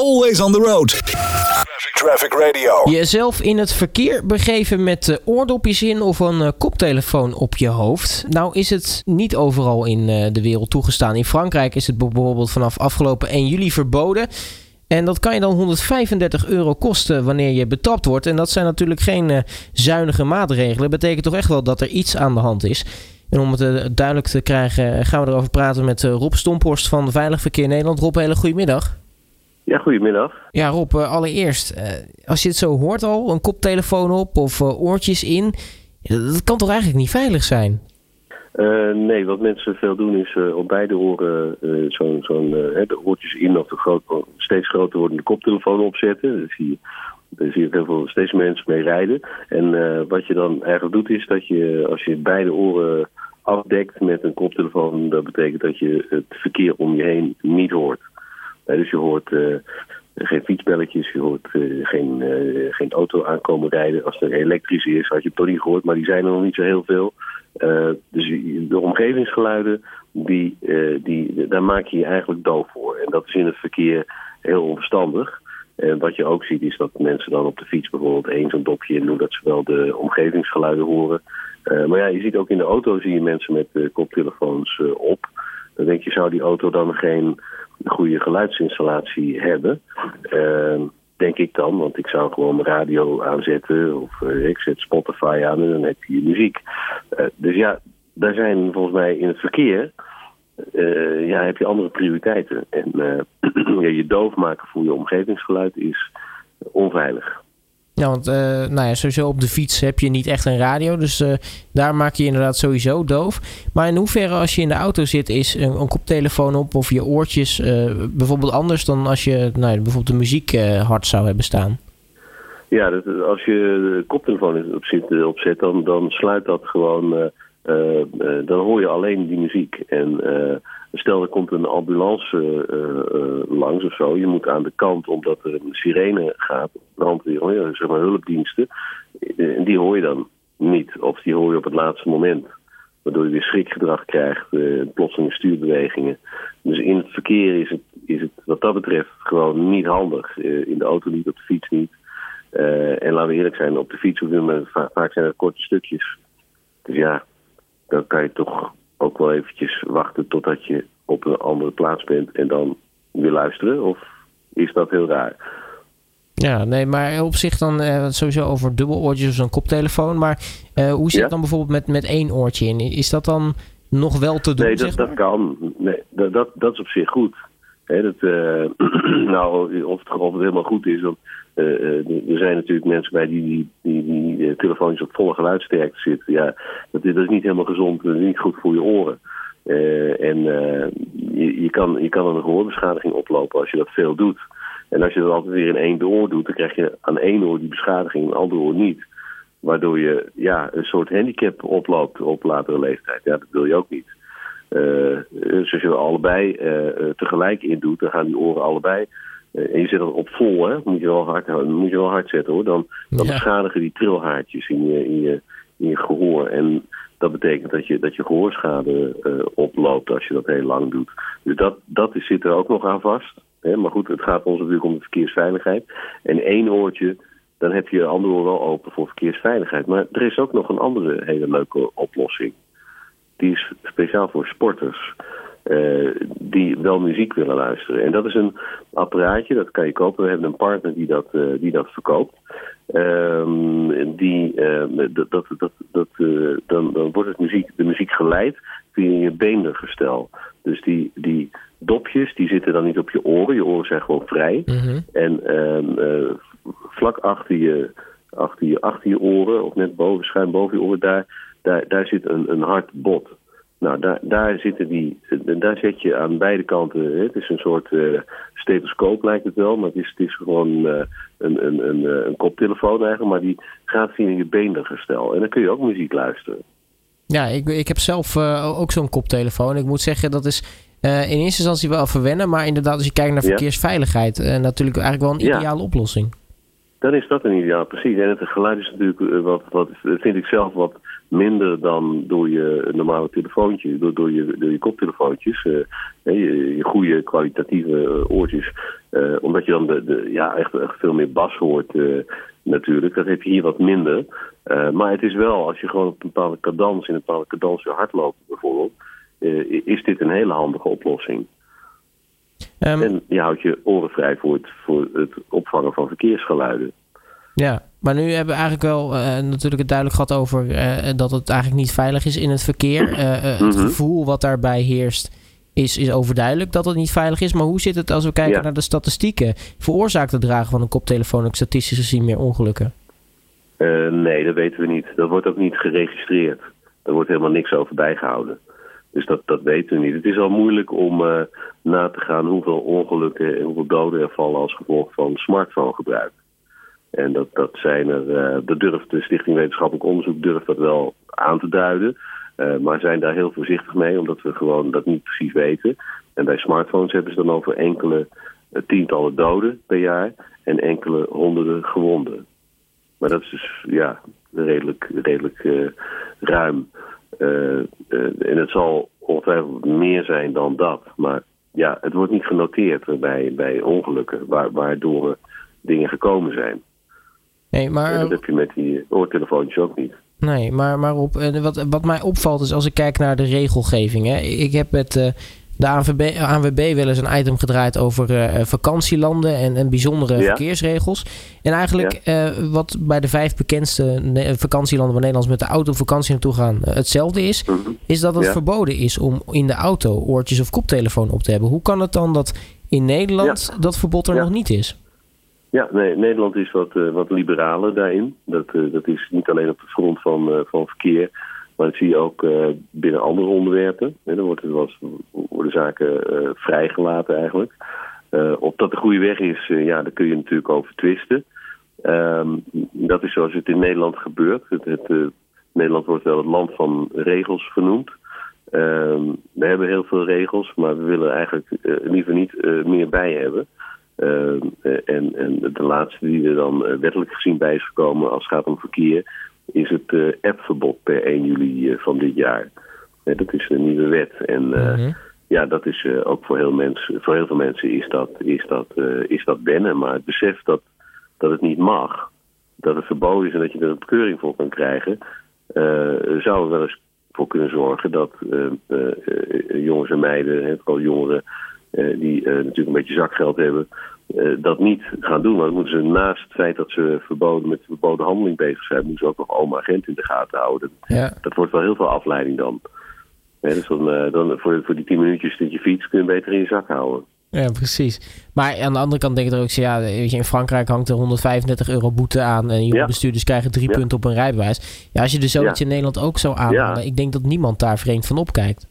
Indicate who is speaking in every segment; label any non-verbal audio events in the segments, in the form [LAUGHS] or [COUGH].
Speaker 1: Always on the road. Traffic Radio.
Speaker 2: Jezelf in het verkeer begeven met uh, oordopjes in of een uh, koptelefoon op je hoofd. Nou is het niet overal in uh, de wereld toegestaan. In Frankrijk is het bijvoorbeeld vanaf afgelopen 1 juli verboden. En dat kan je dan 135 euro kosten wanneer je betrapt wordt. En dat zijn natuurlijk geen zuinige maatregelen. Dat betekent toch echt wel dat er iets aan de hand is. En om het duidelijk te krijgen gaan we erover praten met Rob Stomphorst van Veilig Verkeer Nederland. Rob, hele goedemiddag.
Speaker 3: Ja, goedemiddag.
Speaker 2: Ja, Rob, allereerst, als je het zo hoort al, een koptelefoon op of oortjes in, dat kan toch eigenlijk niet veilig zijn?
Speaker 3: Uh, nee, wat mensen veel doen is uh, op beide oren uh, zo'n de oortjes in of de groot, steeds groter wordende koptelefoon opzetten. Daar zie je, daar zie je heel veel, steeds mensen mee rijden. En wat je dan eigenlijk doet is dat je als je beide oren afdekt met een koptelefoon, dat betekent dat je het verkeer om je heen niet hoort. Dus je hoort geen fietsbelletjes, je hoort geen, geen auto aankomen rijden. Als er elektrisch is, had je toch niet gehoord, maar die zijn er nog niet zo heel veel. Dus de omgevingsgeluiden, die, die, daar maak je je eigenlijk doof voor. En dat is in het verkeer heel onverstandig. En wat je ook ziet is dat mensen dan op de fiets bijvoorbeeld één zo'n dopje in doen... dat ze wel de omgevingsgeluiden horen. Maar ja, je ziet ook in de auto zie je mensen met koptelefoons op. Dan denk je, zou die auto dan geen goede geluidsinstallatie hebben... Denk ik dan, want ik zou gewoon radio aanzetten of uh, ik zet Spotify aan en dan heb je muziek. Uh, dus ja, daar zijn volgens mij in het verkeer, uh, ja, heb je andere prioriteiten. En [CLEARS THROAT] ja, je doof maken voor je omgevingsgeluid is onveilig.
Speaker 2: Ja, want uh, nou ja, sowieso op de fiets heb je niet echt een radio. Dus uh, daar maak je, je inderdaad sowieso doof. Maar in hoeverre als je in de auto zit, is een, koptelefoon op of je oortjes uh, bijvoorbeeld anders dan als je nou, bijvoorbeeld de muziek hard zou hebben staan?
Speaker 3: Ja, als je de koptelefoon op zit, opzet, dan, dan sluit dat gewoon. dan hoor je alleen die muziek. En Stel, er komt een ambulance uh, uh, langs of zo. Je moet aan de kant, omdat er een sirene gaat, brandweer, zeg maar hulpdiensten. En die hoor je dan niet. Of die hoor je op het laatste moment. Waardoor je weer schrikgedrag krijgt, uh, plotselinge stuurbewegingen. Dus in het verkeer is het, is het wat dat betreft gewoon niet handig. in de auto niet, op de fiets niet. en laten we eerlijk zijn, op de fiets vaak zijn het korte stukjes. Dus ja, dan kan je toch ook wel eventjes wachten totdat je op een andere plaats bent en dan weer luisteren? Of is dat heel raar?
Speaker 2: Ja, nee, maar op zich dan uh, sowieso over dubbeloortjes of zo'n koptelefoon. Maar uh, hoe zit ja? het dan bijvoorbeeld met, met één oortje in? Is dat dan nog wel te doen?
Speaker 3: Nee, dat,
Speaker 2: zeg
Speaker 3: dat kan. Nee, dat, dat, dat is op zich goed. He, dat, uh, [CLEARS THROAT] nou, of het, of het helemaal goed is, dan, er zijn natuurlijk mensen bij die die, die, die, die telefoontjes op volle geluidsterkte zitten. Ja, dat, is niet helemaal gezond, is niet goed voor je oren. Uh, en uh, je, je, kan, je kan een gehoorbeschadiging oplopen als je dat veel doet. En als je dat altijd weer in één oor doet, dan krijg je aan één oor die beschadiging, en andere oor niet. Waardoor je ja, een soort handicap oploopt op latere leeftijd. Ja, dat wil je ook niet. Dus als je er allebei tegelijk in doet, dan gaan die oren allebei. En je zet dat op vol, hè? Moet je wel hard, moet je wel hard zetten hoor. Dan, dan ja. beschadigen die trilhaartjes in je, in je, in je gehoor. En dat betekent dat je, dat je gehoorschade uh, oploopt als je dat heel lang doet. Dus dat, dat is, zit er ook nog aan vast. Hè? Maar goed, het gaat ons natuurlijk om de verkeersveiligheid. En één oortje, dan heb je je andere oor wel open voor verkeersveiligheid. Maar er is ook nog een andere hele leuke oplossing. Die is speciaal voor sporters. Uh, die wel muziek willen luisteren. En dat is een apparaatje, dat kan je kopen. We hebben een partner die dat, uh, die dat verkoopt. Um, die, uh, dat, dat, dat, dat, dan, dan wordt het muziek, de muziek geleid via je beendergestel. Dus die, die dopjes die zitten dan niet op je oren. Je oren zijn gewoon vrij. Mm -hmm. En um, vlak achter je, achter, je, achter je oren, of net boven, schuin boven je oren, daar, daar, daar zit een, een hard bot. Nou, daar, daar, zitten die, daar zet je aan beide kanten. Het is een soort uh, stethoscoop, lijkt het wel, maar het is, het is gewoon uh, een, een, een, een koptelefoon eigenlijk, maar die gaat via je beendergestel. En dan kun je ook muziek luisteren.
Speaker 2: Ja, ik, ik heb zelf uh, ook zo'n koptelefoon. Ik moet zeggen, dat is in eerste instantie wel verwennen, maar inderdaad, als je kijkt naar verkeersveiligheid, natuurlijk eigenlijk wel een ideale ja. oplossing.
Speaker 3: Dan is dat een ideaal, precies. En het geluid is natuurlijk, wat, wat vind ik zelf, wat minder dan door je normale telefoontje, door, door, je, door je koptelefoontjes, uh, je, je, goede kwalitatieve oortjes. omdat je dan de, de, ja, echt, echt veel meer bas hoort natuurlijk. Dat heb je hier wat minder. maar het is wel, als je gewoon op een bepaalde cadans, in een bepaalde cadans weer hardloopt bijvoorbeeld, is dit een hele handige oplossing. Um, en je houdt je oren vrij voor het, voor het opvangen van verkeersgeluiden.
Speaker 2: Ja, maar nu hebben we eigenlijk wel uh, natuurlijk het duidelijk gehad over uh, dat het eigenlijk niet veilig is in het verkeer. Uh, het mhm. gevoel wat daarbij heerst is, is overduidelijk dat het niet veilig is. Maar hoe zit het als we kijken naar de statistieken? Veroorzaakt het dragen van een koptelefoon ook statistisch gezien meer ongelukken?
Speaker 3: nee, dat weten we niet. Dat wordt ook niet geregistreerd. Er wordt helemaal niks over bijgehouden. Dus dat, dat weten we niet. Het is al moeilijk om uh, na te gaan hoeveel ongelukken en hoeveel doden er vallen als gevolg van smartphonegebruik. En dat, dat zijn er, uh, durft, de Stichting Wetenschappelijk Onderzoek durft dat wel aan te duiden. Uh, maar zijn daar heel voorzichtig mee, omdat we gewoon dat niet precies weten. En bij smartphones hebben ze dan over enkele tientallen doden per jaar en enkele honderden gewonden. Maar dat is dus ja, redelijk, redelijk ruim. Eh, eh, en het zal ongetwijfeld meer zijn dan dat. Maar ja, het wordt niet genoteerd bij, bij ongelukken, waardoor dingen gekomen zijn.
Speaker 2: Nee, maar...
Speaker 3: dat heb je met die oortelefoontjes ook niet.
Speaker 2: Nee, maar, maar op, eh, wat, wat mij opvalt is als ik kijk naar de regelgeving. Hè, ik heb met de ANWB, ANWB wel eens een item gedraaid over uh, vakantielanden en, en bijzondere verkeersregels. En eigenlijk uh, wat bij de vijf bekendste vakantielanden waar Nederlanders met de auto op vakantie naartoe gaan hetzelfde is, mm -hmm. is dat het ja. verboden is om in de auto oortjes of koptelefoon op te hebben. Hoe kan het dan dat in Nederland dat verbod er nog niet is?
Speaker 3: Ja, Nederland is wat, wat liberaler daarin. Dat, dat is niet alleen op de front van, van verkeer, maar dat zie je ook binnen andere onderwerpen. En dan wordt, was, worden zaken vrijgelaten eigenlijk. Of dat de goede weg is, ja, daar kun je natuurlijk over twisten. Um, dat is zoals het in Nederland gebeurt. Het, het, Nederland wordt wel het land van regels vernoemd. Um, we hebben heel veel regels, maar we willen eigenlijk liever niet meer bij hebben. Ehm, en, en de laatste die er dan wettelijk gezien bij is gekomen als het gaat om verkeer is het uh, appverbod per 1 juli van dit jaar. Dat is een nieuwe wet. En mm-hmm. ja, dat is ook voor heel, mens, voor heel veel mensen is dat, is, dat, is dat wennen. Maar het besef dat, dat het niet mag, dat het verboden is en dat je er een bekeuring voor kan krijgen, zou er wel eens voor kunnen zorgen dat jongens en meiden, vooral jongeren, natuurlijk een beetje zakgeld hebben, uh, dat niet gaan doen. Want moeten ze naast het feit dat ze verboden, met verboden handeling bezig zijn, moeten ze ook nog oma agent in de gaten houden.
Speaker 2: Ja.
Speaker 3: Dat wordt wel heel veel afleiding dan. dus dan, uh, dan voor, voor die tien minuutjes dat je fiets kun je beter in je zak houden.
Speaker 2: Ja, precies. Maar aan de andere kant denk ik er ook, ja, weet je, in Frankrijk hangt er 135 euro boete aan en jonge ja. bestuurders krijgen drie punten op een rijbewijs. Ja, als je dus zoiets in Nederland ook zou aanhalen, ik denk dat niemand daar vreemd van opkijkt.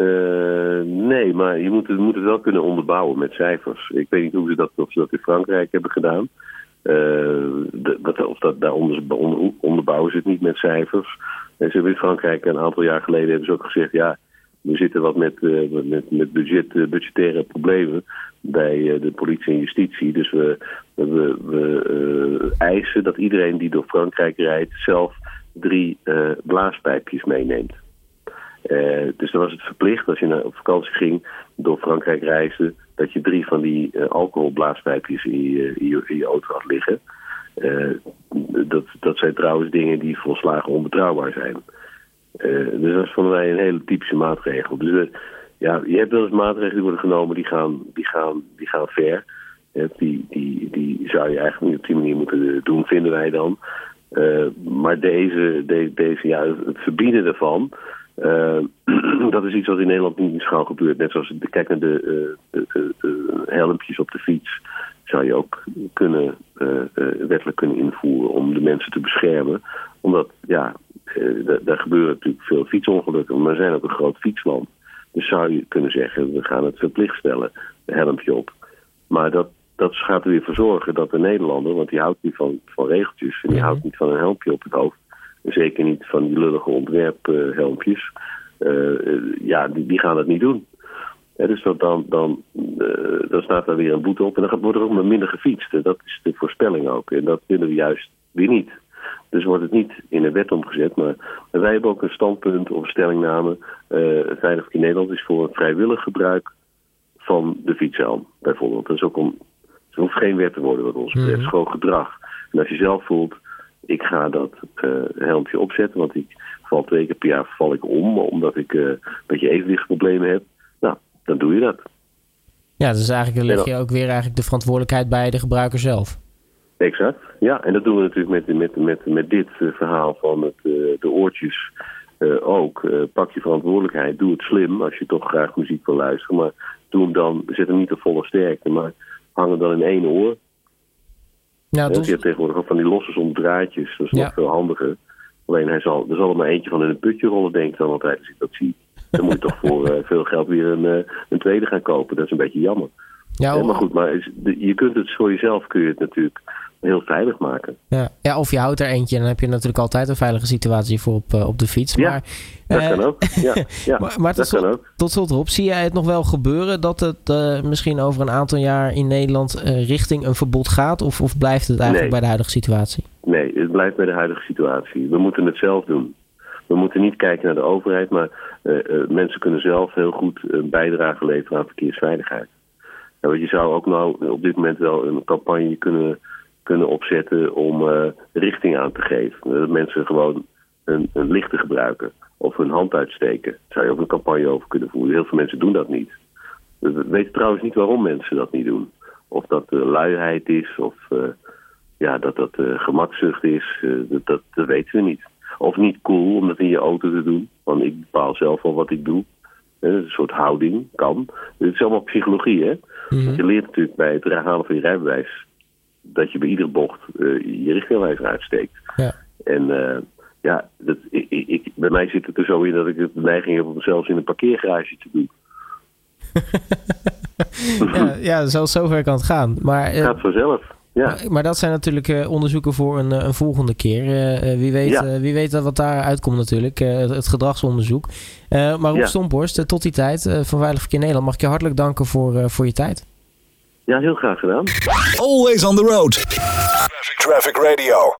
Speaker 3: Uh, nee, maar je moet, het, moet het wel kunnen onderbouwen met cijfers. Ik weet niet hoe ze dat, of ze dat in Frankrijk hebben gedaan. Uh, of dat, daar onder, onderbouwen ze het niet met cijfers. En ze hebben in Frankrijk een aantal jaar geleden hebben ze ook gezegd... ja, we zitten wat met, uh, met, met budget, budgettaire problemen bij de politie en justitie. Dus we, we, we eisen dat iedereen die door Frankrijk rijdt... zelf drie blaaspijpjes meeneemt. Uh, dus dan was het verplicht als je naar, op vakantie ging, door Frankrijk reisde, dat je drie van die uh, alcoholblaaspijpjes in je, in, je, auto had liggen. Uh, dat, dat zijn trouwens dingen die volslagen onbetrouwbaar zijn. dus dat is voor mij een hele typische maatregel. Dus ja, je hebt wel eens maatregelen die worden genomen die gaan, die gaan, die gaan ver. die, die, die zou je eigenlijk niet op die manier moeten doen, vinden wij dan. maar deze, de, deze, ja, het verbieden ervan, [CLEARS THROAT] dat is iets wat in Nederland niet gauw gebeurt. Net zoals de, kijk naar de, de, de, helmpjes op de fiets. Zou je ook kunnen, uh, wettelijk kunnen invoeren om de mensen te beschermen. Omdat, ja, daar gebeuren natuurlijk veel fietsongelukken. Maar we zijn ook een groot fietsland. Dus zou je kunnen zeggen, we gaan het verplicht stellen, de helmpje op. Maar dat, dat gaat er weer voor zorgen dat de Nederlander, want die houdt niet van, van regeltjes... en die houdt niet van een helmpje op het hoofd Zeker niet van die lullige ontwerphelmpjes. Uh, ja, die, die gaan het niet doen. dus dat dan, dan, uh, dan staat daar weer een boete op en dan wordt er ook maar minder gefietst. dat is de voorspelling ook. En dat willen we juist weer niet. Dus wordt het niet in een wet omgezet. Maar wij hebben ook een standpunt of stellingname. Uh, Veilig in Nederland is voor vrijwillig gebruik van de fietshelm, bijvoorbeeld. Dat is ook om, het hoeft geen wet te worden wat ons betreft. Het is gewoon gedrag. En als je zelf voelt, ik ga dat uh, helmpje opzetten, want ik val twee keer per jaar val ik om, omdat ik uh, een beetje evenwichtsproblemen heb. Nou, dan doe je dat.
Speaker 2: Ja, dus eigenlijk leg je ook weer eigenlijk de verantwoordelijkheid bij de gebruiker zelf.
Speaker 3: Exact, ja. En dat doen we natuurlijk met, met, met, met dit uh, verhaal van het, de oortjes uh, ook. pak je verantwoordelijkheid, doe het slim als je toch graag muziek wil luisteren. Maar doe hem dan, zet hem niet te volle sterkte, maar hang hem dan in één oor. Ja, dus... Je hebt tegenwoordig ook van die losse om draadjes, dat is ja. nog veel handiger. Alleen hij zal, er zal er maar eentje van in een putje rollen, denk ik dan altijd als ik dat zie. Dan moet je toch voor uh, veel geld weer een, uh, een tweede gaan kopen. Dat is een beetje jammer. Ja, ja maar goed, maar je kunt het voor jezelf kun je het natuurlijk heel veilig maken.
Speaker 2: Ja. ja, of je houdt er eentje en dan heb je natuurlijk altijd een veilige situatie voor op, uh, op de fiets.
Speaker 3: Ja,
Speaker 2: maar,
Speaker 3: dat kan ook. Ja, [LAUGHS] ja
Speaker 2: maar, maar tot,
Speaker 3: dat kan ook.
Speaker 2: tot slot Rob, zie jij het nog wel gebeuren dat het uh, misschien over een aantal jaar in Nederland richting een verbod gaat? Of, of blijft het eigenlijk
Speaker 3: nee.
Speaker 2: bij de huidige situatie?
Speaker 3: Nee, het blijft bij de huidige situatie. We moeten het zelf doen. We moeten niet kijken naar de overheid, maar mensen kunnen zelf heel goed een bijdrage leveren aan verkeersveiligheid. Want je zou ook nou op dit moment wel een campagne kunnen, kunnen opzetten om uh, richting aan te geven. Dat mensen gewoon een, een licht te gebruiken of hun hand uitsteken. Daar zou je ook een campagne over kunnen voeren. Heel veel mensen doen dat niet. We weten trouwens niet waarom mensen dat niet doen. Of dat uh, luiheid is of uh, ja, dat dat gemakzucht is. Dat, dat, dat weten we niet. Of niet cool om dat in je auto te doen. Want ik bepaal zelf wel wat ik doe. Een soort houding kan. Het is allemaal psychologie, hè? Mm -hmm. Je leert natuurlijk bij het halen van je rijbewijs dat je bij iedere bocht uh, je richtingwijzer uitsteekt.
Speaker 2: Ja.
Speaker 3: En uh, ja, dat, ik, ik, bij mij zit het er zo in dat ik de neiging heb om zelfs in een parkeergarage te doen. [LAUGHS]
Speaker 2: ja, ja, zo zover kan het gaan. Maar,
Speaker 3: uh, gaat vanzelf. Ja.
Speaker 2: Maar, maar, dat zijn natuurlijk onderzoeken voor een, een volgende keer. Uh, wie, weet, ja. wie weet wat daar uitkomt natuurlijk. het gedragsonderzoek. maar Rob ja. Stomporst, tot die tijd van Veilig Verkeer Nederland... mag ik je hartelijk danken voor, voor je tijd.
Speaker 3: Ja, heel graag gedaan.
Speaker 1: Always on the road. Traffic Radio.